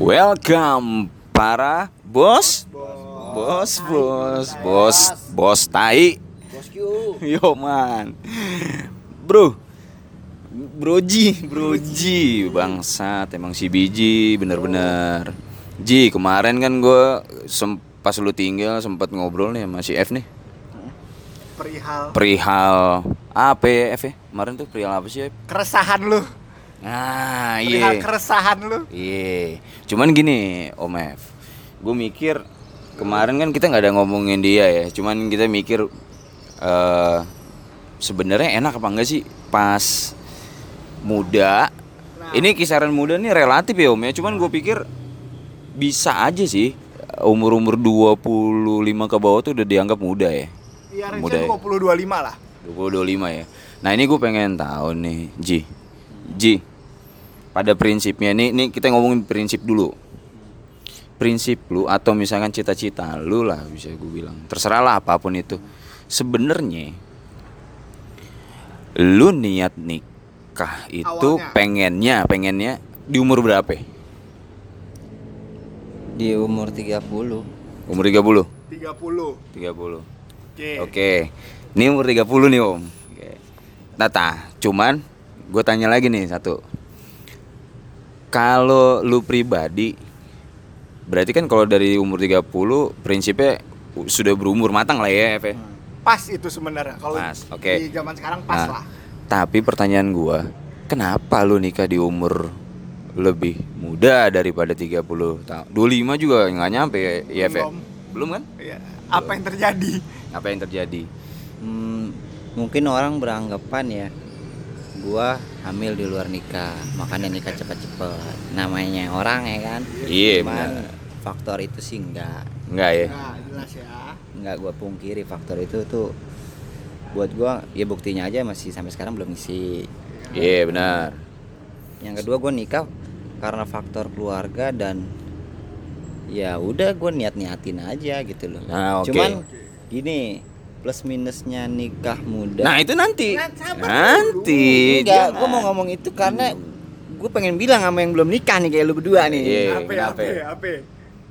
Welcome para bos, bos, bos, bos, bos tai. Yo man, bro, broji, broji, bangsat emang si biji bener-bener. Ji kemarin kan gue pas lu tinggal sempat ngobrol nih sama si F nih perihal perihal apa ya F ya? Kemarin tuh perihal apa sih F? keresahan lu Ah perihal iya. keresahan lu Iya, cuman gini Om F, gue mikir kemarin kan kita nggak ada ngomongin dia ya, cuman kita mikir eh sebenarnya enak apa enggak sih pas muda. Ini kisaran muda nih relatif ya Om ya, cuman gue pikir bisa aja sih umur-umur 25 ke bawah tuh udah dianggap muda ya. iya Muda range ya. 20 25 lah 20 25 ya. Nah, ini gue pengen tahu nih, Ji. Ji. Pada prinsipnya nih, nih kita ngomongin prinsip dulu. Prinsip lu atau misalkan cita-cita lu lah bisa gue bilang. Terserah lah apa pun itu. Sebenarnya lu niat nikah itu Awalnya. pengennya, pengennya di umur berapa? di umur 30 Umur 30. 30 30. oke Oke, ini umur 30 nih om. Oke. Tata, cuman gue tanya lagi nih satu. Kalau lu pribadi, berarti kan kalau dari umur 30 prinsipnya sudah berumur matang lah ya, Eve. pas itu sebenarnya kalau Pas, oke. di zaman sekarang pas Nah, lah Tapi pertanyaan gua, kenapa lu nikah di umur lebih muda daripada 30 tahun? 25 juga nggak nyampe ya, ya Eve? Belum. Belum kan? Iya. apa yang terjadi Apa yang terjadi? hmm, mungkin orang beranggapan ya gua hamil di luar nikah makanya nikah cepet-cepet namanya orang ya kan Iya, Cuman benar. faktor itu sih enggak Enggak ya? nah jelas ya enggak gua pungkiri faktor itu tuh buat gua ya buktinya aja masih sampai sekarang belum ngisi Iya, benar. yang kedua gua nikah karena faktor keluarga dan ya udah gue niat niatin aja gitu loh Nah, oke. cuman gini plus minusnya nikah muda. Nah itu nanti. Nah, sabar Nanti. Enggak, gue mau ngomong itu karena gue pengen bilang sama yang belum nikah nih kayak lu berdua nih. Iya, apa kenapa? apa ya? apa?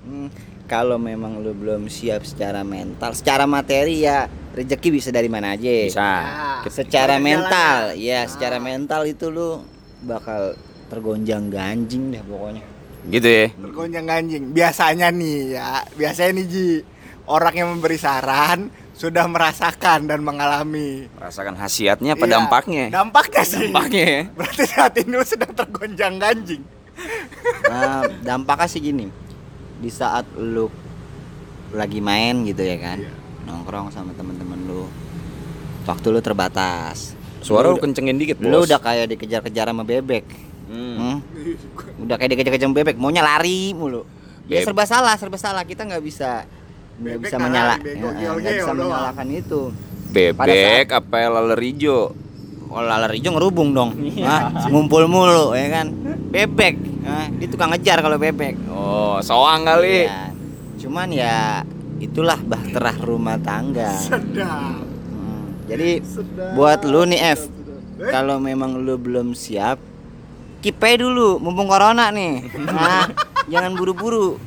Hmm, kalau memang lu belum siap secara mental, secara materi ya rezeki bisa dari mana aja. Bisa. Nah, Secara mental, jalan ya Ah. secara mental itu lu bakal tergonjang ganjing deh pokoknya. Gitu ya. Bergonjang ganjing. Biasanya nih ya. Biasanya nih Ji. Orang yang memberi saran sudah merasakan dan mengalami Merasakan khasiatnya apa Iya, dampaknya dampaknya sih Dampaknya ya berarti saat ini lu sedang tergonjang ganjing Nah, dampaknya sih gini. Di saat lu lagi main gitu ya kan. Iya. Nongkrong sama temen-temen lu. Waktu lu terbatas. Suara lu udah- kencengin dikit Lu bos udah kayak dikejar-kejar sama bebek. Hmm. Hmm? Udah kayak dikejar-kejar sama bebek, maunya lari mulu. Ya Beb- serba salah, serba salah. Kita nggak bisa nggak Bebek bisa nggak menyala, lari, bego, Ya, nggak bisa doang. menyalahkan itu. Bebek apa laler hijau Oh, lalar hijau ngerubung dong. Hah? ngumpul mulu ya kan. Bebek. Nah, dia tukang ngejar kalau bebek. Oh soang kali Iya. Cuman ya itulah bahtera rumah tangga. sedap Hmm, Jadi sedap buat lu nih F, Eh? kalau memang lu belum siap, keep aja dulu, mumpung corona nih. Nah, jangan buru-buru.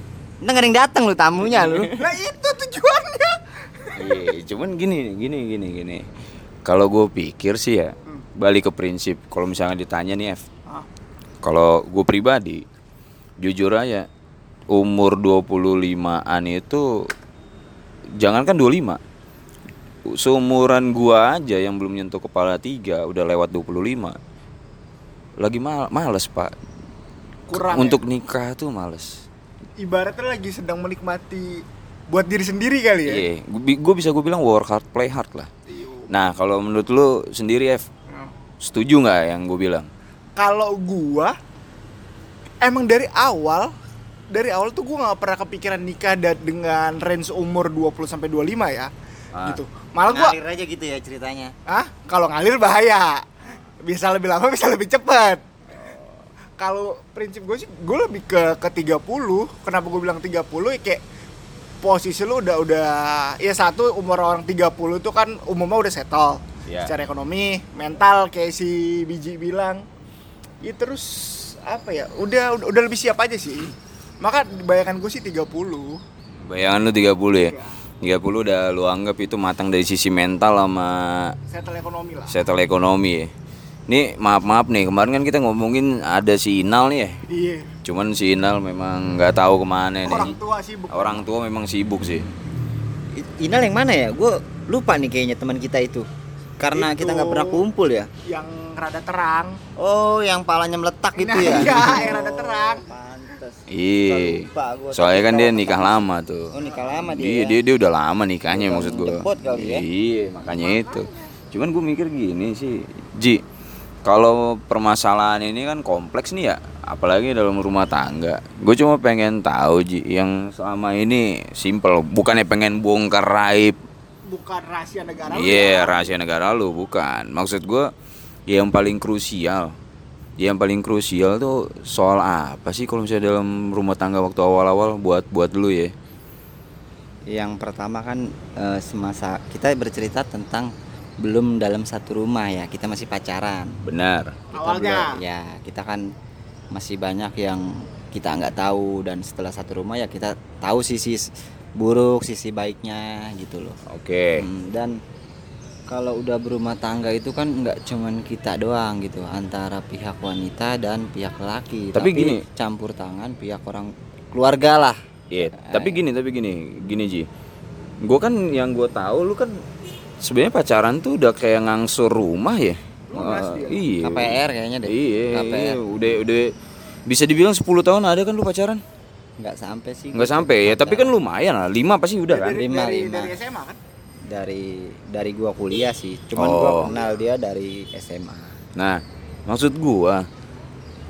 Ntar gak ada yang datang lu tamunya lu. nah itu tujuannya. Iya cuman gini gini gini gini. Kalau gue pikir sih ya Balik ke prinsip Kalau misalnya ditanya nih F. Ah. Kalau gue pribadi Jujur aja Umur 25an itu Jangankan 25 Seumuran gua aja yang belum nyentuh kepala tiga Udah lewat 25 Lagi mal males pak. Kurang Untuk nikah tuh males. ya? Ibaratnya lagi sedang menikmati buat diri sendiri kali ya? Iya Gue bisa gue bilang work hard play hard lah. Nah kalau menurut lu sendiri F Nah, Setuju nggak yang gue bilang? kalau gua emang dari awal dari awal tuh gua nggak pernah kepikiran nikah dengan range umur 20 sampai 25 ya Ah. gitu. Malah gua Ngalir aja gitu ya ceritanya. ah kalau ngalir bahaya. Bisa lebih lama bisa lebih cepat kalau prinsip gue sih gue lebih ke ke 30 kenapa gue bilang 30 ya kayak posisi lu udah udah ya satu umur orang 30 itu kan umumnya udah settle. Iya. secara ekonomi mental kayak si biji bilang. Ya terus apa ya udah udah, udah lebih siap aja sih. Maka bayangan gue sih 30 Bayangan lu 30 ya. 30 udah lu anggap itu matang dari sisi mental sama Settle ekonomi lah. settle ekonomi ya. Nih maaf-maaf nih, kemarin kan kita ngomongin ada si Inal nih ya. Iya Cuman si Inal memang nggak tahu ke mana nih. Orang tua sih bukan Orang tua memang sibuk sih. Inal yang mana ya? Gue lupa nih kayaknya teman kita itu. Karena kita nggak Itu. pernah kumpul ya. Yang rada terang Oh, yang palanya meletak itu Nah, ya. Iya yang rada terang Pantes. Iya. Soalnya kan dia nikah lama tuh. Oh, nikah lama dia. Iya, ya? dia dia udah lama nikahnya Bukan maksud gua. ya. Iya, makanya itu. Cuman gue mikir gini sih, Ji. Kalau permasalahan ini kan kompleks nih ya, apalagi dalam rumah tangga. Gue cuma pengen tahu Ji, yang selama ini simple, bukannya pengen bongkar raib Bukan rahasia negara Iya, ya. rahasia negara lu bukan. Maksud gua yang paling krusial. Yang paling krusial tuh soal apa sih kalau misalnya dalam rumah tangga waktu awal-awal buat buat lu ya? Yang pertama kan eh, semasa kita bercerita tentang belum dalam satu rumah ya, kita masih pacaran. Benar. Kita Awalnya. belum- ya, kita kan masih banyak yang kita nggak tahu dan setelah satu rumah ya kita tahu sisi buruk, sisi baiknya gitu loh. Oke. Hmm, dan kalau udah berumah tangga itu kan nggak cuman kita doang gitu antara pihak wanita dan pihak laki Tapi gini. campur tangan pihak orang keluarga lah Iya, tapi gini, tapi gini, gini Ji. Gue kan yang gue tahu lu kan sebenarnya pacaran tuh udah kayak ngangsur rumah ya. 12 dia. Eh, iya. KPR kayaknya deh Iya, iya, KPR udah udah bisa dibilang 10 tahun ada kan lu pacaran? nggak sampai sih Nggak sampai ya, tapi kan lumayan lah. 5 pasti udah kan? dari, Lima, dari, lima. dari SMA kan dari dari gua kuliah sih cuman Oh. gua kenal dia dari SMA Nah, maksud gua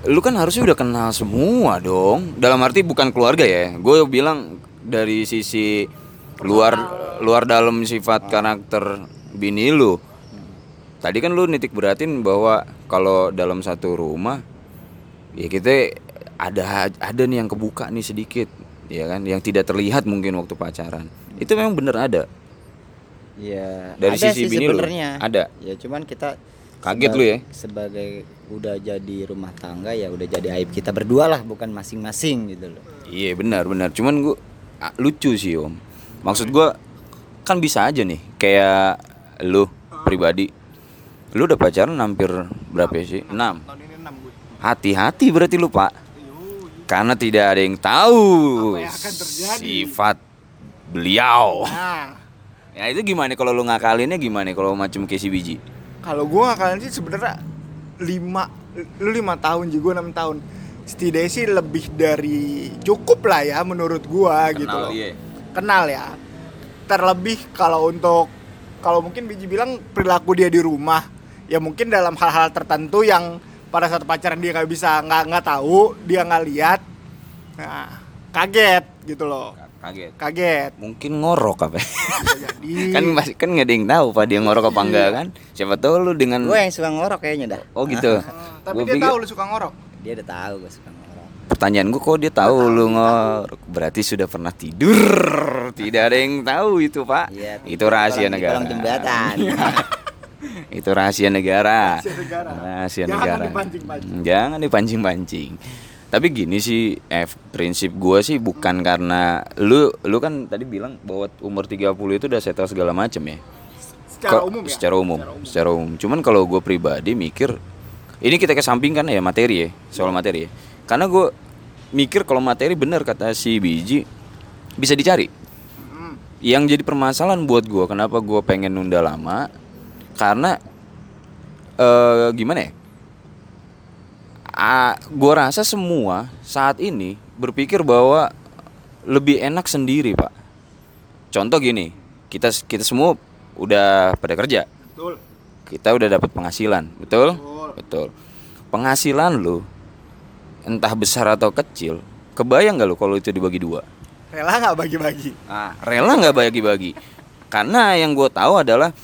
lu kan harusnya udah kenal semua dong. Dalam arti bukan keluarga ya. Gue bilang dari sisi luar luar dalam sifat karakter bini lu. Tadi kan lu nitik beratin bahwa kalau dalam satu rumah ya kita ada ada nih yang kebuka nih sedikit, ya kan, yang tidak terlihat mungkin waktu pacaran. Itu memang bener ada. ya Dari ada sisi sih bini lu? sebenarnya Ada? ya cuman kita Kaget lu ya? sebagai udah jadi rumah tangga ya udah jadi aib kita berdua lah bukan masing-masing gitu loh Iya benar benar. Cuman gua ah, lucu sih om. Maksud gua kan bisa aja nih kayak lu pribadi. Lu udah pacaran hampir berapa ya sih? 6 tahun ini 6 gue Hati-hati berarti lu pak. Karena tidak ada yang tahu yang sifat beliau. nah Ya itu gimana kalau lu ngakalinnya gimana kalau macam kayak si biji? kalau gue ngakalan sih sebenarnya 5 lu 5 tahun juga 6 tahun setidaknya sih lebih dari cukup lah ya menurut gua gitu Kenal loh dia. kenal ya terlebih kalau untuk kalau mungkin biji bilang perilaku dia di rumah ya mungkin dalam hal-hal tertentu yang pada saat pacaran dia nggak bisa nggak nggak tahu dia nggak lihat nah kaget gitu loh Kaget. kaget Mungkin ngorok apa? ya? jadi kan masih kan nggak ada yang tahu pak dia ngorok apa enggak kan? Siapa tahu lu dengan gue yang suka ngorok kayaknya dah Oh gitu. Ah, tapi Gua dia pikir- tahu lu suka ngorok dia udah tahu gue suka Pertanyaan gue kok dia tahu lu ngorok Berarti sudah pernah tidur. Tidak ada yang tahu itu pak. Iya, Itu rahasia negara. jembatan. Itu rahasia negara. Rahasia negara. Rahasia Jangan negara. Jangan dipancing-pancing. Tapi gini sih F, Prinsip gue sih bukan karena Lu lu kan tadi bilang bahwa umur 30 itu udah settle segala macem ya. Secara Kok- umum ya? secara umum, secara umum. Cuman kalau gue pribadi mikir, ini kita kesampingkan ya materi ya, soal materi ya. Karena gue mikir kalau materi bener kata si biji bisa dicari. Hmm. Yang jadi permasalahan buat gue, kenapa gue pengen nunda lama? Karena eh gimana ya? Ah, gue rasa semua saat ini berpikir bahwa lebih enak sendiri pak. Contoh gini, kita kita semua udah pada kerja, betul kita udah dapat penghasilan, betul? Betul. Betul. Penghasilan lu entah besar atau kecil, kebayang gak lu kalau itu dibagi dua? rela nggak bagi-bagi Ah, rela nggak bagi-bagi? Karena yang gue tahu adalah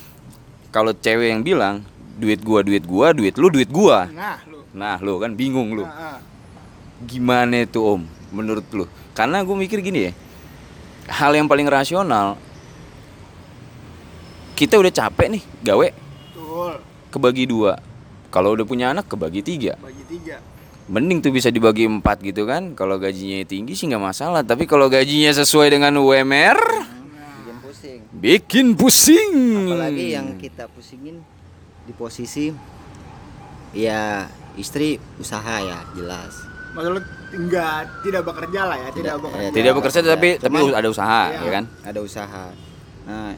kalau cewek yang bilang duit gua, duit gua, duit lu, duit gua. nah lu Nah, lu kan bingung lu. Nah, ah. Gimana itu om menurut lu? Karena gue mikir gini ya, hal yang paling rasional kita udah capek nih gawe kebagi dua. Kalau udah punya anak kebagi tiga. bagi tiga mending tuh bisa dibagi empat gitu kan kalau gajinya tinggi sih nggak masalah tapi kalau gajinya sesuai dengan UMR bikin pusing bikin pusing apalagi yang kita pusingin di posisi ya istri usaha ya jelas Maksud lu enggak tidak bekerja lah ya, tidak, Tidak, bekerja. eh, tidak bekerja tapi tapi Cuman- ada usaha Iya. ya kan ada usaha nah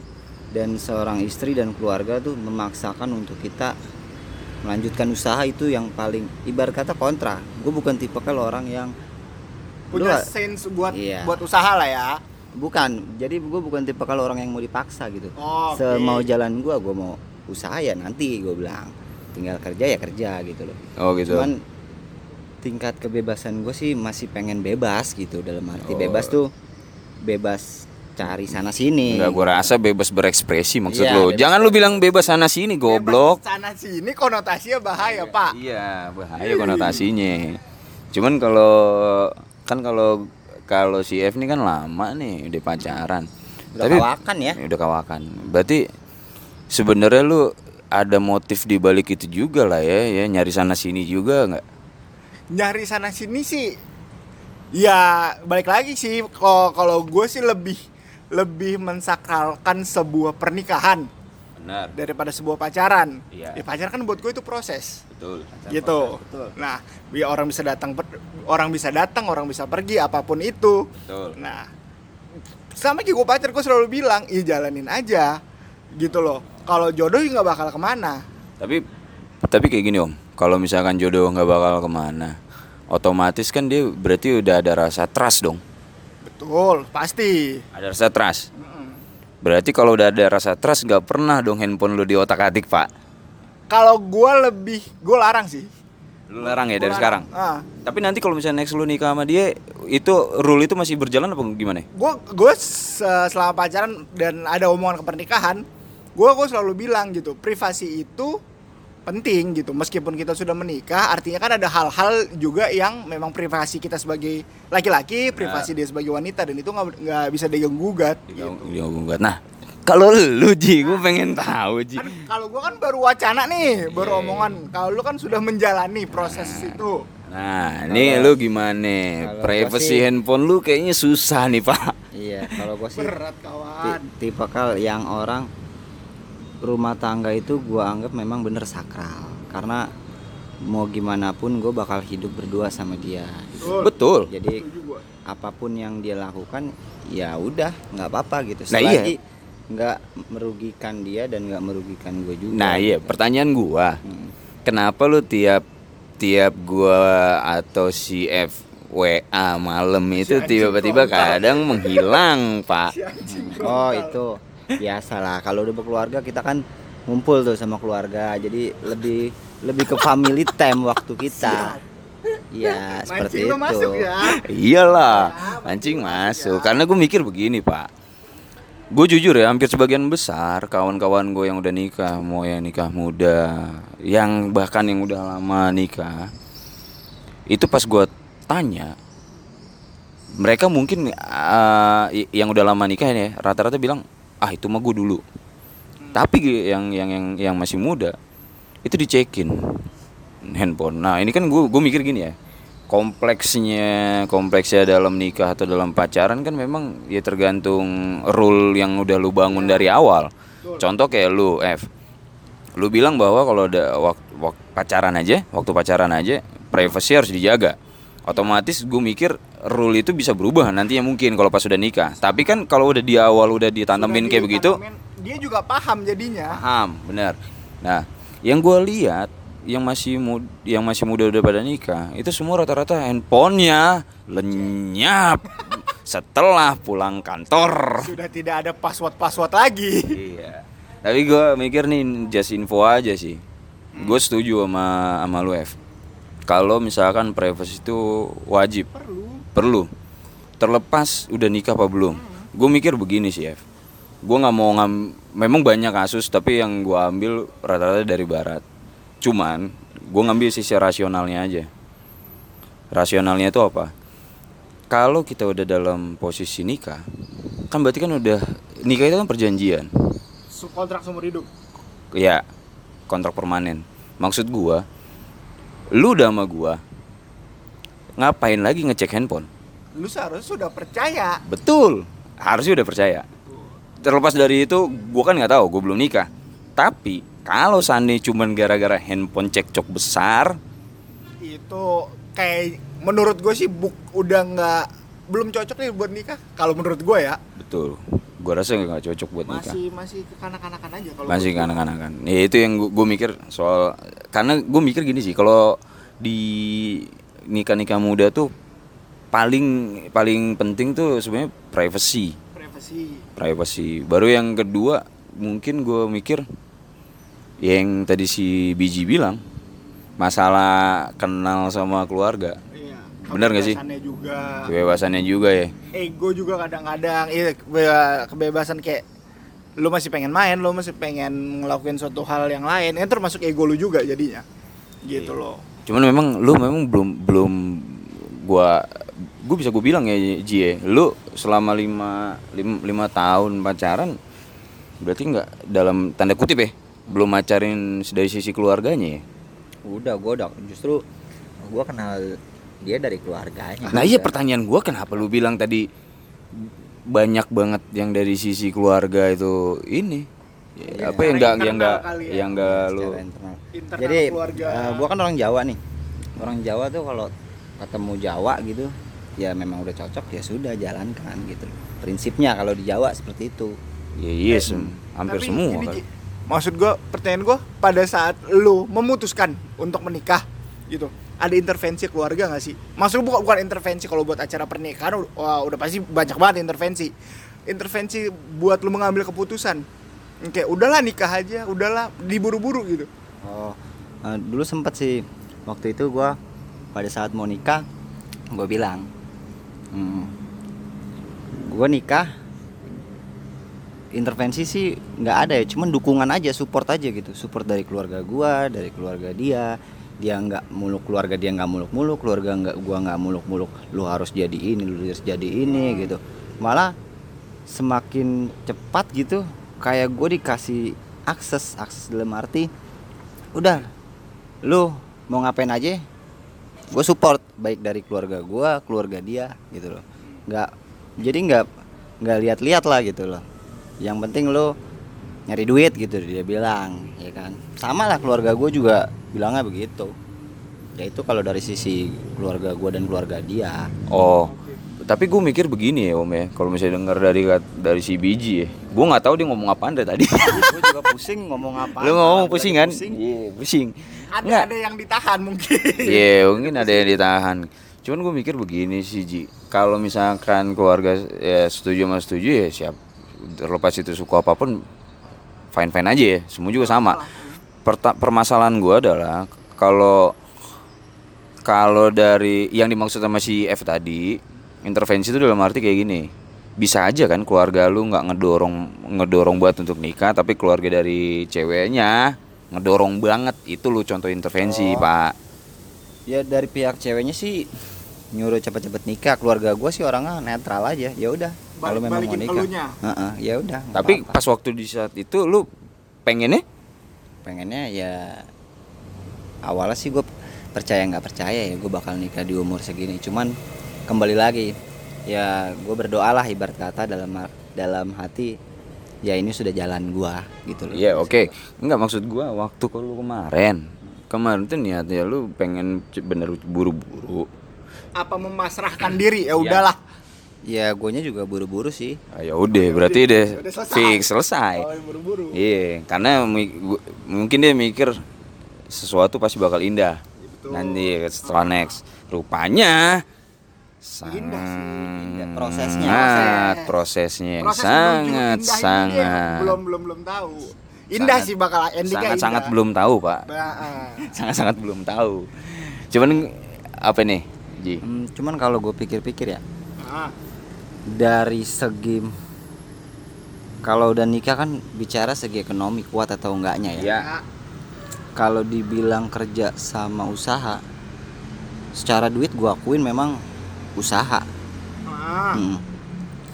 dan seorang istri dan keluarga tuh memaksakan untuk kita melanjutkan usaha itu yang paling ibarat kata kontra gue bukan tipe kalau orang yang punya Lu- sense buat Iya. buat usaha lah ya. bukan jadi gue bukan tipe kalau orang yang mau dipaksa gitu Oh, oke. semau jalan gue gue mau usaha ya nanti gue bilang tinggal kerja ya kerja gitu loh oh gitu cuman tingkat kebebasan gue sih masih pengen bebas gitu dalam arti Oh. bebas tuh bebas cari sana sini Enggak, gua rasa bebas berekspresi maksud Iya, lo. bebas Jangan lu bilang bebas sana sini, goblok. Bebas Sana sini konotasinya bahaya, Pak. Iya, bahaya konotasinya. Cuman kalau kan kalau kalau si F ini kan lama nih udah pacaran. udah kawakan ya udah kawakan. Berarti sebenarnya lu ada motif di balik itu juga lah ya, ya nyari sana sini juga nggak? Nyari sana sini sih ya balik lagi sih kalau kalau gue sih lebih lebih mensakralkan sebuah pernikahan Benar. daripada sebuah pacaran. Iya. Ya pacaran kan buat gue itu proses. Betul. gitu. Nah, biar orang bisa datang orang bisa datang, orang bisa pergi apa pun itu. Betul. Nah, sama kayak gue pacar gue selalu bilang, iya jalanin aja, gitu loh. Kalau jodoh nggak bakal ke mana. Tapi tapi kayak gini om, kalau misalkan jodoh nggak bakal ke mana, otomatis kan dia berarti udah ada rasa trust dong. Betul, pasti. Ada rasa trust. Berarti kalau udah ada rasa trust nggak pernah dong handphone lu di otak atik pak. Kalau gue lebih, gue larang sih. Lu larang ya Gua dari larang. sekarang. Ah, Tapi nanti kalau misalnya next lu nikah sama dia, itu rule itu masih berjalan apa gimana? gue gue se- selama pacaran dan ada omongan ke pernikahan, gue gue selalu bilang gitu, privasi itu penting gitu. Meskipun kita sudah menikah, artinya kan ada hal-hal juga yang memang privasi kita sebagai laki-laki, privasi dia sebagai wanita dan itu nggak nggak bisa diganggu gugat. Gitu. Gugat. Nah, kalau lu Ji, gue pengen tahu Ji. Kan kalau gue kan baru wacana nih, baru omongan. Kalau lu kan sudah menjalani proses itu. Nah, ini lu gimana? Privacy sih- handphone lu kayaknya susah nih pak. iya kalau gue sih Berat kawan. ti- tipikal yang orang rumah tangga itu gua anggap memang bener sakral karena mau gimana pun gue bakal hidup berdua sama dia Betul. Betul. jadi apa pun yang dia lakukan ya udah nggak apa-apa gitu Nah, iya. selagi nggak merugikan dia dan nggak merugikan gue juga Nah iya, gitu. pertanyaan gua, Hmm. kenapa lu tiap tiap gua atau si F WA malam itu tiba-tiba kadang menghilang, Pak. Oh itu biasalah kalau udah berkeluarga kita kan ngumpul tuh sama keluarga jadi lebih lebih ke family time waktu kita Iya seperti itu masuk ya. Iyalah, mancing masuk. Karena gue mikir begini, Pak. Gue jujur ya, hampir sebagian besar kawan-kawan gue yang udah nikah, mau yang nikah muda, yang bahkan yang udah lama nikah, itu pas gue tanya, mereka mungkin i- yang udah lama nikah ya, rata-rata bilang, ah itu mah gue dulu. Tapi yang yang yang yang masih muda itu dicekin handphone. Nah ini kan gue gue mikir gini ya, kompleksnya kompleksnya dalam nikah atau dalam pacaran kan memang ya tergantung rule yang udah lu bangun dari awal. Contoh kayak lu F, lu bilang bahwa kalau ada waktu, pacaran aja, waktu pacaran aja, privacy harus dijaga. Otomatis gue mikir rule itu bisa berubah nantinya mungkin kalau pas sudah nikah. Tapi kan kalau udah di awal udah ditantemin Sudah kayak begitu, dia juga paham jadinya. Paham benar. Nah yang gue lihat yang masih muda, yang masih muda udah pada nikah itu semua rata-rata handphonenya lenyap setelah pulang kantor. Sudah tidak ada password-password lagi. Iya. Tapi gue mikir nih just info aja sih. Gue setuju sama sama lu F kalau misalkan privacy itu wajib. Perlu. Perlu. Terlepas udah nikah apa belum. Gue mikir begini sih F. Gue nggak mau ngam memang banyak kasus tapi yang gue ambil rata-rata dari barat. Cuman gue ngambil sisi rasionalnya aja. Rasionalnya itu apa? Kalau kita udah dalam posisi nikah kan berarti kan udah nikah itu kan perjanjian. Kontrak seumur hidup. Ya kontrak permanen. Maksud gua lu udah sama gua ngapain lagi ngecek handphone? lu seharusnya sudah percaya Betul, harusnya udah percaya. Terlepas dari itu, gue kan nggak tahu, gue belum nikah. Tapi kalau seandainya cuman gara-gara handphone cekcok besar, itu kayak menurut gue sih buk udah nggak belum cocok nih buat nikah kalau menurut gue ya betul, gue rasa nggak cocok buat nikah. masih masih kekanak-kanakan aja kalau Masih kanak-kanakan. Ya itu yang gue mikir soal, karena gue mikir gini sih, kalau di nikah-nikah muda tuh paling paling penting tuh sebenarnya privacy. privasi privacy baru yang kedua mungkin gue mikir yang tadi si Biji bilang masalah kenal sama keluarga Bener nggak sih? kebebasannya juga. Kebebasannya juga ya. Ego juga kadang-kadang. Iya kebe- kebebasan kayak lu masih pengen main lu masih pengen ngelakuin suatu hal yang lain. Kan termasuk ego lu juga jadinya. Gitu Iya. loh. Cuman memang lu memang belum belum gua gue bisa gue bilang ya Ji ya, lu selama lima, lima, lima tahun pacaran berarti nggak dalam tanda kutip ya belum macarin dari sisi keluarganya ya? Udah, gue udah. Justru gue kenal dia dari keluarganya. Nah iya pertanyaan gua kenapa lu bilang tadi banyak banget yang dari sisi keluarga itu ini Ya, apa yang enggak yang enggak ya. yang enggak lu internal. Internal Jadi keluarga. gue kan orang Jawa nih. Orang Jawa tuh kalau ketemu Jawa gitu, ya memang udah cocok ya sudah jalankan gitu. Prinsipnya kalau di Jawa seperti itu. ya iya sem- hampir Tapi semua gini, kan maksud gue pertanyaan gue pada saat lu memutuskan untuk menikah gitu ada intervensi keluarga gak sih? Maksud gua bukan bukan intervensi kalau buat acara pernikahan wah udah pasti banyak banget intervensi. Intervensi buat lu mengambil keputusan. Kayak udahlah nikah aja udahlah diburu-buru gitu. Oh, eh, dulu sempet sih waktu itu gua pada saat mau nikah, gue bilang, hmm, gue nikah intervensi sih nggak ada ya, cuman dukungan aja, support aja gitu, support dari keluarga gua, dari keluarga dia, dia nggak muluk keluarga dia nggak muluk-muluk, keluarga nggak gua nggak muluk-muluk, lu harus jadi ini, lu harus jadi ini gitu, malah semakin cepat gitu, kayak gue dikasih akses, akses dalam arti udah lu mau ngapain aja gue support baik dari keluarga gua keluarga dia gitu loh. Nggak jadi nggak nggak lihat-lihat lah gitu loh. Yang penting lu nyari duit gitu dia bilang ya kan. Sama lah keluarga gue juga bilangnya begitu. Ya itu kalau dari sisi keluarga gua dan keluarga dia. Oh tapi gue mikir begini ya om ya. Kalau misalnya dengar dari dari si biji ya gue nggak tahu dia ngomong apaan dari tadi. Gue juga pusing ngomong apa lu ngomong pusing kan? iya pusing. Ada Nggak. ada yang ditahan mungkin. Iya mungkin ada yang ditahan. Cuman gue mikir begini sih Ji. Kalau misalkan keluarga ya, setuju sama setuju ya siap. Terlepas itu suku apa pun Fine-fine aja ya Semua juga sama. Perta- Permasalahan gue adalah Kalau Kalau dari Yang dimaksud sama si F tadi Intervensi itu dalam arti kayak gini bisa aja kan keluarga lu nggak ngedorong ngedorong buat untuk nikah tapi keluarga dari ceweknya ngedorong banget. Itu lu contoh intervensi pak. Ya dari pihak ceweknya sih nyuruh cepet-cepet nikah. Keluarga gue sih orangnya netral aja. Ya udah kalau memang mau nikah. elunya. Heeh, ya udah nggak Tapi apa-apa. pas waktu di saat itu lu pengennya? Pengennya ya awalnya sih gue percaya nggak percaya ya gue bakal nikah di umur segini. Cuman kembali lagi ya gue berdoa lah ibarat kata dalam dalam hati ya ini sudah jalan gua gitu loh. Iya oke. Enggak maksud gua waktu kalau kemarin. Kemarin tuh niatnya lu pengen bener buru-buru. Apa memasrahkan diri? Ya udahlah. ya guanya juga buru-buru sih. Ah, Ya udah berarti deh Udah selesai. fix selesai. Oh, buru-buru. Iya karena gua- mungkin dia mikir sesuatu pasti bakal indah. Betul. Nanti setelah next. Rupanya Indah sih, indah. Prosesnya. sangat prosesnya. yang Proses sangat indah sangat. Belum belum belum tahu. Indah Sangat- sih bakal endingnya sangat indah. sangat belum tahu pak. Bah, ah. sangat sangat belum tahu. Cuman apa nih Ji? Hmm, cuman kalau gue pikir-pikir ya. Ah, dari segi kalau udah nikah kan bicara segi ekonomi kuat atau enggaknya ya. ya. Kalau dibilang kerja sama usaha, secara duit gua akuin memang usaha. Ah. Hmm.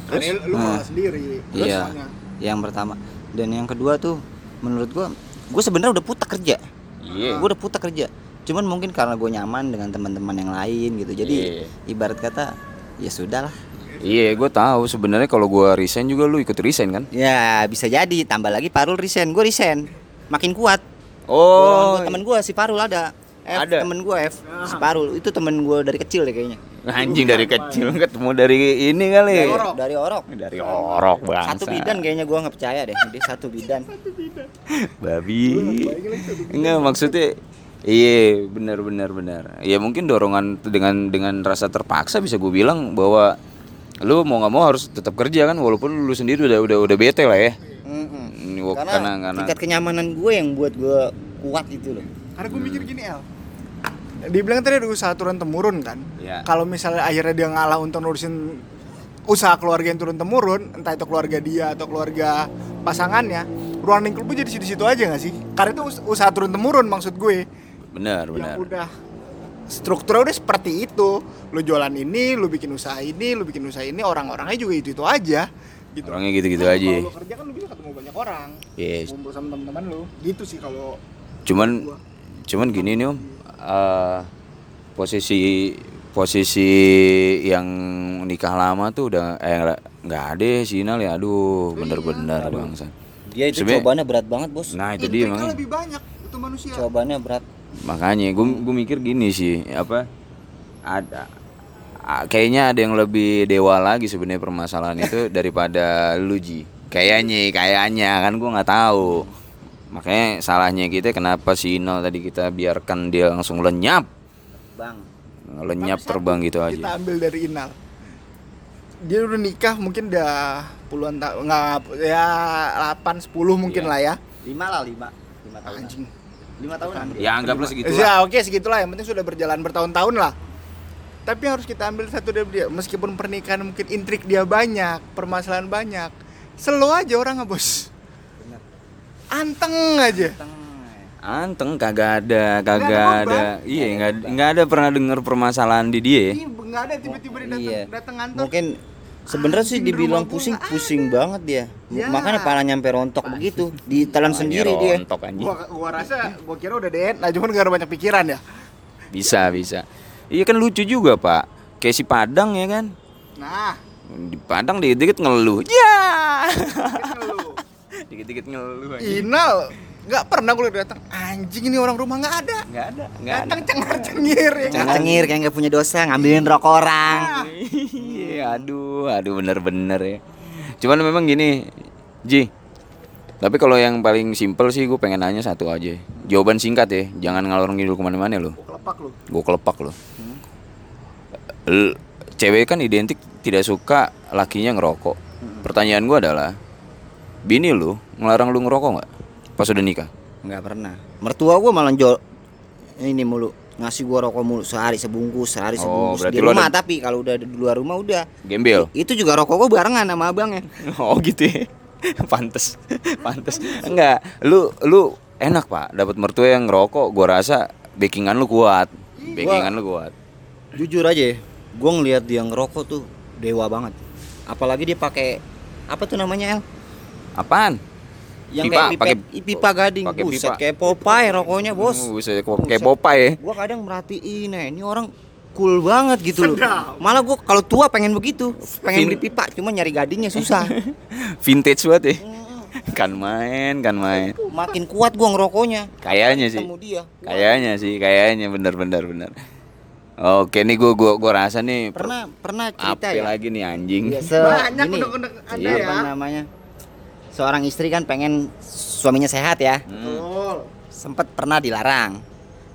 Kan Terus? lu Nah, sendiri Terus Iya. soalnya. Yang pertama dan yang kedua tuh menurut gua, gue sebenarnya udah putar kerja. iya Gue udah putar kerja. cuman mungkin karena gue nyaman dengan teman-teman yang lain gitu jadi Iya. ibarat kata ya sudah lah Iya, gue tahu. Sebenarnya kalau gua resign juga lu ikut resign kan? ya bisa jadi. Tambah lagi Parul resign. Gue resign. Makin kuat. Oh, temen gue si Parul ada. F, Ada. temen gue F. Si Parul. Itu temen gue dari kecil deh kayaknya. Anjing dari kecil ketemu dari ini kali. dari orok. Dari orok. Dari orok bangsa. satu bidan kayaknya gue nggak percaya deh. Dia satu bidan. Babi. Enggak maksudnya Iya benar benar benar. Ya mungkin dorongan dengan dengan rasa terpaksa bisa gue bilang bahwa lu mau nggak mau harus tetap kerja kan walaupun lu sendiri udah udah udah bete lah ya. Wak- karena, karena karena tingkat kenyamanan gue yang buat gue kuat itu loh Karena gue mikir gini El Dibilang tadi ada usaha turun temurun kan Ya. Kalau misalnya akhirnya dia ngalah untuk ngurusin usaha keluarga yang turun temurun Entah itu keluarga dia atau keluarga pasangannya Ruang lingkup jadi situ-situ aja gak sih? Karena itu us- usaha turun temurun maksud gue benar Yang benar. udah strukturnya udah seperti itu Lu jualan ini, lu bikin usaha ini, lu bikin usaha ini Orang-orangnya juga itu-itu aja gitu. Orangnya gitu-gitu Nah, aja. Kalau lu kerja kan lu bisa ketemu banyak orang Yes. Ngumpul sama teman-teman lu Gitu sih kalau Cuman cuman gini nih om, Eh, posisi posisi yang nikah lama tuh udah eh nggak- nggak ada sinyal ya, aduh bener-bener bangsa. dia itu Sebenarnya- cobaannya berat banget bos Nah itu dia makanya. lebih banyak itu manusia cobaannya berat Makanya gue gue mikir gini sih, apa ada kayaknya ada yang lebih dewa lagi sebenarnya permasalahan itu daripada lu Ji. Kayaknya, kayaknya kan gue nggak tahu. Makanya salahnya kita kenapa si Inal tadi kita biarkan dia langsung lenyap, bang lenyap Tapi terbang gitu kita aja. ambil dari Inal dia udah nikah mungkin udah puluhan tahun nggak ya 8 10 mungkin Iya. lah ya lima lah lima lima tahun anjing lima tahunan Ya anggaplah segitu ya oke segitulah. Yang penting sudah berjalan bertahun-tahun lah. Tapi yang harus kita ambil satu dari dia meskipun pernikahan mungkin intrik dia banyak permasalahan banyak slow aja orang bos. Bener. anteng aja. Anteng kagak ada, kagak ada ada. Iya, nggak nggak ada pernah dengar permasalahan di dia. ya. ini nggak ada tiba-tiba dia datang iya. datang ngantor. Mungkin sebenarnya sih dibilang pusing pusing banget dia Ya. makanya pala nyampe rontok begitu ditelan sendiri dia rontok anjing. gua gua rasa gua kira udah deh nah cuman gak ada banyak pikiran ya Bisa, bisa. Iya kan lucu juga, Pak. Kayak si Padang ya kan. nah Di Padang dikit-dikit ngeluh. Ya. Dikit-dikit ngeluh anjing. Inal nggak pernah gue datang anjing ini orang rumah nggak ada Nggak ada, nggak ada. datang cengar cengir ya Cengar cengir kayak nggak punya dosa ngambilin rokok orang Iya, aduh, aduh bener-bener ya. Cuman memang gini, Ji. Tapi kalau yang paling simpel sih gue pengen nanya satu aja. Jawaban singkat ya, jangan ngalor ngidul ke mana-mana lo. kelepak lu Gue kelepak lo. L- Cewek kan identik tidak suka lakinya ngerokok. Pertanyaan gue adalah, bini lu ngelarang lu ngerokok nggak? Pas udah nikah? nggak pernah mertua gua malah jual ini mulu ngasih gua rokok mulu sehari sebungkus sehari Oh, sebungkus berarti di rumah ada- tapi kalau udah di luar rumah udah Gembel. itu juga rokok gua barengan sama abangnya Oh gitu ya. Pantes. Pantes. Enggak, lu lu enak, Pak. Dapat mertua yang ngerokok, gua rasa backingan lu kuat. Backingan lu kuat. jujur aja ya, gua ngelihat dia ngerokok tuh dewa banget apalagi dia pakai apa tuh namanya El Apaan? Yang Pipa, kayak pipa, pakai- pipa gading pakai buset pipa. kayak Popeye rokoknya bos Uh, buset, kayak. Popeye ya. gua kadang merhatiin ya ini orang cool banget gitu loh malah gua kalau tua pengen begitu pengen Fin- beli pipa cuma nyari gadingnya susah Vintage banget ya. Kan main, kan main. makin kuat gua ngerokoknya Kayaknya sih. dia Kayaknya sih, kayaknya bener-bener bener. Oke nih gua gua gua rasa nih per- pernah pernah cerita ya lagi nih anjing. Se- banyak udah ada Iya, ya apa namanya seorang istri kan pengen suaminya sehat ya. Hmm. Betul. sempet pernah dilarang.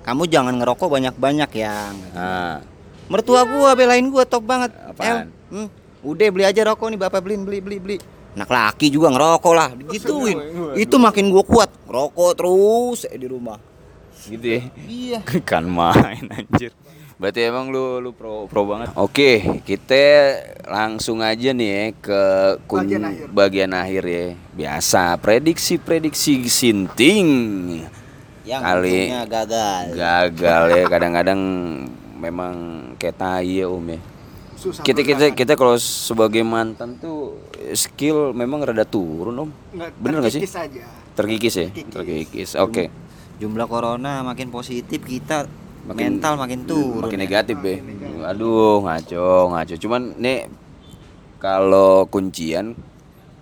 Kamu jangan ngerokok banyak-banyak yang. Nah, mertua gua belain gua top banget. Apaan? El, hmm, udah beli aja rokok nih bapak beliin beli beli beli. Anak laki juga ngerokok lah digituin. itu makin gua kuat ngerokok terus eh, di rumah. Gitu ya. iya. Kan main anjir. Berarti emang lu lu pro pro banget. Oke, kita langsung aja nih ya ke kun- Bagian akhir. bagian akhir ya. Biasa prediksi-prediksi sinting. yang Kali- ujungnya gagal Gagal ya kadang-kadang memang kayak tai ya Om ya. susah Kita kita kita kalau sebagai mantan tuh skill memang rada turun Om. Nggak, Bener nggak sih? terkikis aja Terkikis ya? Terkikis. Terkikis. Oke. jumlah corona makin positif kita mental makin turun makin ya. negatif ya. Aduh, ngaco, ngaco. Cuman nih kalau kuncian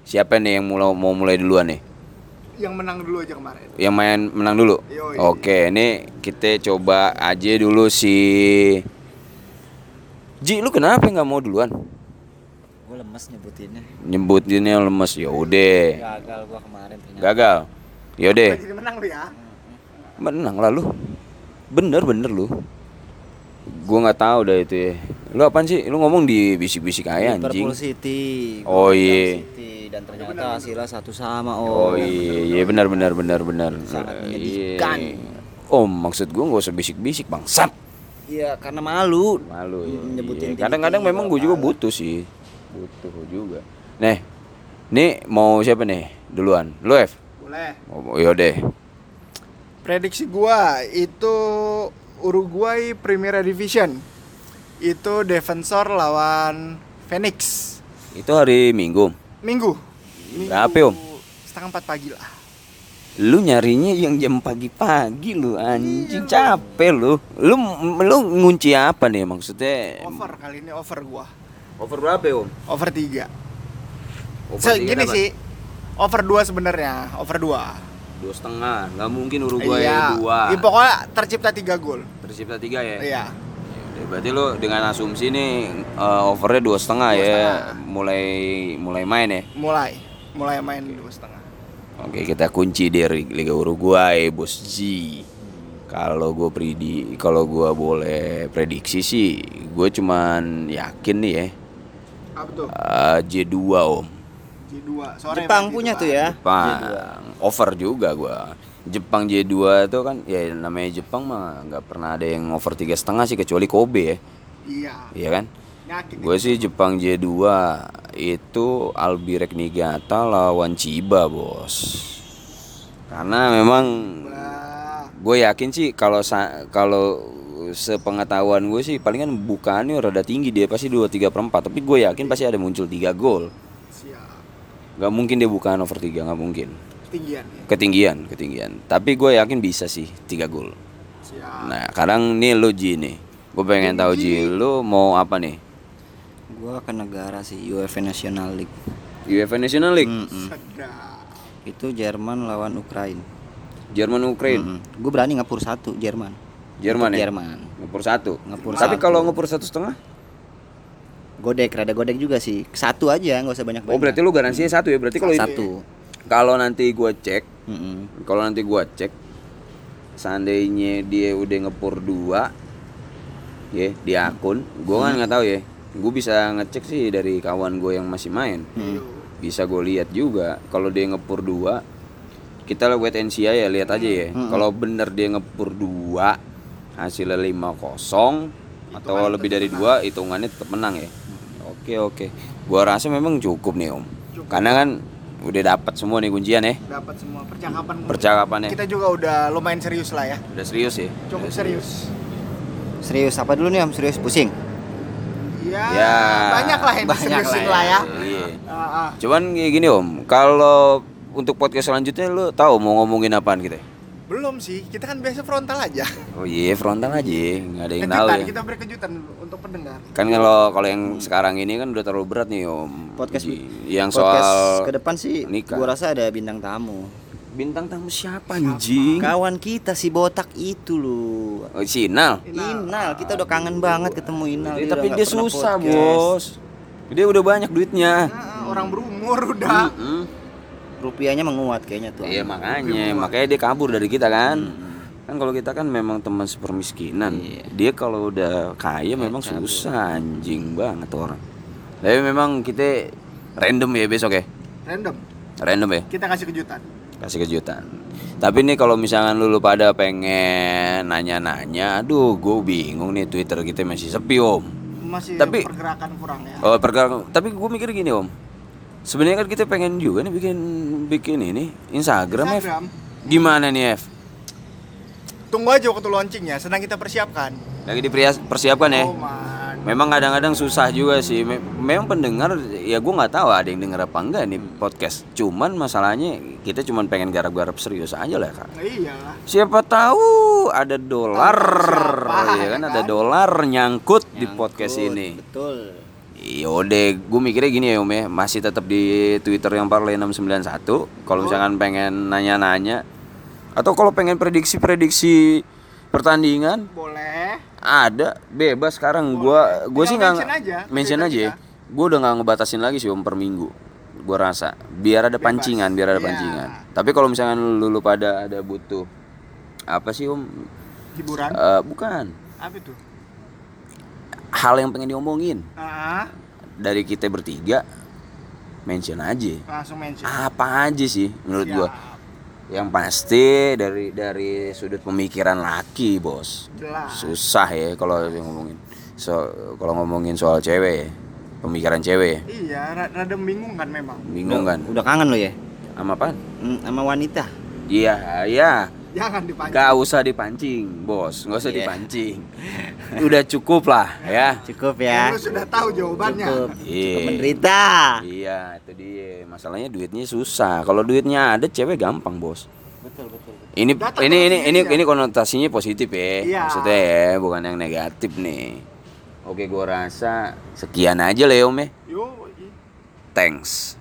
siapa nih yang mulai mau mulai duluan nih? Yang menang dulu aja kemarin. Yang main menang dulu. Yoi. Oke, ini kita coba aja dulu si Ji, lu kenapa nggak mau duluan? gue lemes nyebutinnya Nyebutinnya lemes ya udah. gagal gua kemarin ternyata Gagal. Ya udah. Jadi menang lu ya. Menang lah lu. Bener bener lu. Gua nggak tahu dah itu ya. Lu apaan sih? Lu ngomong di bisik-bisik aja anjing. Liverpool City Oh, gua iya. City dan ternyata hasilnya satu sama oh, Oh iya, iya benar benar benar benar. Sangat Iya. menyedihkan. Oh, maksud gua nggak usah bisik-bisik bangsat. iya karena malu Malu ya. Nyebutin Iya. Kadang-kadang memang gue juga butuh sih. Butuh juga. Nih, nih mau siapa nih duluan? Lu F? Boleh. Oh, yaudah. Prediksi gua itu Uruguay Primera Division. Itu defensor lawan Phoenix. Itu hari Minggu. Minggu. Minggu Berapa, Om? Setengah empat pagi lah. Lu nyarinya yang jam pagi-pagi lu anjing capek lu. Lu lu ngunci apa nih maksudnya? Over kali ini over gua. Over berapa, Om? Over 3. Over Se- tiga gini sih. Over 2 sebenarnya, over 2. Dua setengah, nggak mungkin Uruguay iya. dua. Ya, pokoknya tercipta 3 gol. Tercipta tiga ya. Iya. Yaudah, Berarti lu dengan asumsi nih eh, overnya dua setengah ya, mulai mulai main ya. Mulai. Mulai main dua setengah. Oke kita kunci dari Liga Uruguay bos G. Kalau gue predi, kalau gue boleh prediksi sih, gue cuman yakin nih ya Apa tuh? eh, J2 om. J2. Sore Jepang punya tuh ya Jepang over juga gue. Jepang J2 itu kan ya namanya Jepang mah nggak pernah ada yang over tiga setengah sih kecuali Kobe ya, Iya. iya kan? Gue sih Jepang J2 itu Albirek Niigata lawan Chiba bos. Karena memang gue yakin sih kalau kalau sepengetahuan gue sih palingan bukannya rada tinggi dia pasti 2 3 per 4 tapi gue yakin pasti ada muncul 3 gol. Gak mungkin dia bukan over 3 nggak mungkin. Ketinggian ya. Ketinggian, ketinggian. Tapi gue yakin bisa sih 3 gol. Siap. Nah, sekarang nih lu Ji nih. Gue pengen tahu Ji, lu mau apa nih? gua ke negara sih UEFA National League UEFA National League, Mm-mm. Sedap. itu Jerman lawan Ukraina Jerman Ukraine. gue berani ngepur satu Jerman Jerman ya? Jerman Ngepur satu. Ngepur Tapi kalau ngepur satu setengah? Godek rada godek juga sih satu aja nggak usah banyak banyak Oh berarti lu garansinya satu ya? Berarti kalau itu- satu kalau nanti gua cek, Mm-mm. kalau nanti gua cek, seandainya dia udah ngepur dua, ya di akun, gua kan nggak tahu ya. Gue bisa ngecek sih dari kawan gue yang masih main. Hmm. Bisa gue lihat juga kalau dia ngepur dua, kita wait and see ya lihat aja ya. Hmm. Kalau bener dia ngepur dua, hasilnya 5-0 atau lebih dari dua, hitungannya tetap menang ya. Oke oke, gua rasa memang cukup nih om. Cukup. Karena kan udah dapat semua nih kuncian ya. Dapat semua percakapan. Percakapannya Kita juga udah lumayan serius lah ya. udah serius ya. Cukup serius. serius apa dulu nih om serius pusing Ya, Ya, banyak lah yang banyak lah lah ya. Iya. Ah, ah. Cuman kayak gini om, kalau untuk podcast selanjutnya lu tahu mau ngomongin apaan kita? Belum sih, kita kan biasa frontal aja. Oh iya frontal aja, nggak ada yang tahu Kejutan, ya. kita beri kejutan dulu untuk pendengar. Kan kalau kalau yang sekarang ini kan udah terlalu berat nih om. podcast Ji. yang podcast soal ke depan sih nikah. gua rasa ada bintang tamu bintang tamu siapa anjing? kawan kita si botak itu loh Oh, si Inal. Inal kita udah kangen banget ketemu Inal udah tapi dia susah podcast. bos. Dia udah banyak duitnya. Ah, orang berumur udah. Mm-mm. Rupiahnya menguat kayaknya tuh Iya makanya, makanya dia kabur dari kita kan. Hmm. Kan kalau kita kan memang teman sepermiskinan. Iya. Dia kalau udah kaya memang susah anjing banget orang. Tapi memang kita random ya besok ya. Random. Random ya, Kita kasih kejutan. kasih kejutan. Tapi nih kalau misalkan lu, lu pada pengen nanya-nanya, aduh gue bingung nih Twitter kita masih sepi om. Masih Tapi- pergerakan kurang ya. Oh perkara, tapi gue mikir gini om. Sebenarnya kan kita pengen juga nih bikin bikin ini Instagram, F. Instagram. Gimana nih F? Tunggu aja waktu launchingnya, sedang kita persiapkan. Lagi dipersiapkan ya? Oh man, memang kadang-kadang susah juga sih. Me- memang pendengar ya gue nggak tahu ada yang denger apa enggak nih podcast. Cuman masalahnya kita cuman pengen garap-garap serius aja lah kak. Iyalah Siapa tahu ada dolar, Siapa, ya ya kan ada kan? dolar nyangkut, di Nyangkut, podcast ini. Betul. Yaudah, gue mikirnya gini ya Om ya, masih tetap di Twitter yang Parley 691. Kalau misalkan pengen nanya-nanya atau kalau pengen prediksi-prediksi pertandingan boleh. ada. Bebas sekarang gua gue sih nggak mention aja, mention aja ya. gue udah nggak ngebatasin lagi sih om per minggu. Gue rasa. Biar ada Bebas. pancingan biar ada Iya. pancingan. Tapi kalau misalkan lu, lu pada ada butuh apa sih om? Hiburan? Eh, bukan. Apa itu hal yang pengen diomongin. Ah. Dari kita bertiga mention aja. Langsung mention. Apa aja sih menurut Siap. gua yang pasti dari dari sudut pemikiran laki bos. Jelas. Susah ya kalau ngomongin so kalau ngomongin soal cewek ya pemikiran cewek. Ya iya ra- rada bingung kan memang. Bingung kan Udah kangen lo ya? sama apa Hmm, sama wanita. iya iya jangan dipancing gak usah dipancing bos nggak usah Iya. dipancing udah cukup lah ya Cukup Ya, ya. lu sudah tahu jawabannya Cukup. Iya. Cukup menderita. iya itu dia masalahnya duitnya susah kalau duitnya ada cewek gampang bos Betul, betul. ini Datang ini ini ini ini konotasinya positif ya Iya. maksudnya ya bukan yang negatif nih oke gua rasa sekian aja ya yo i- thanks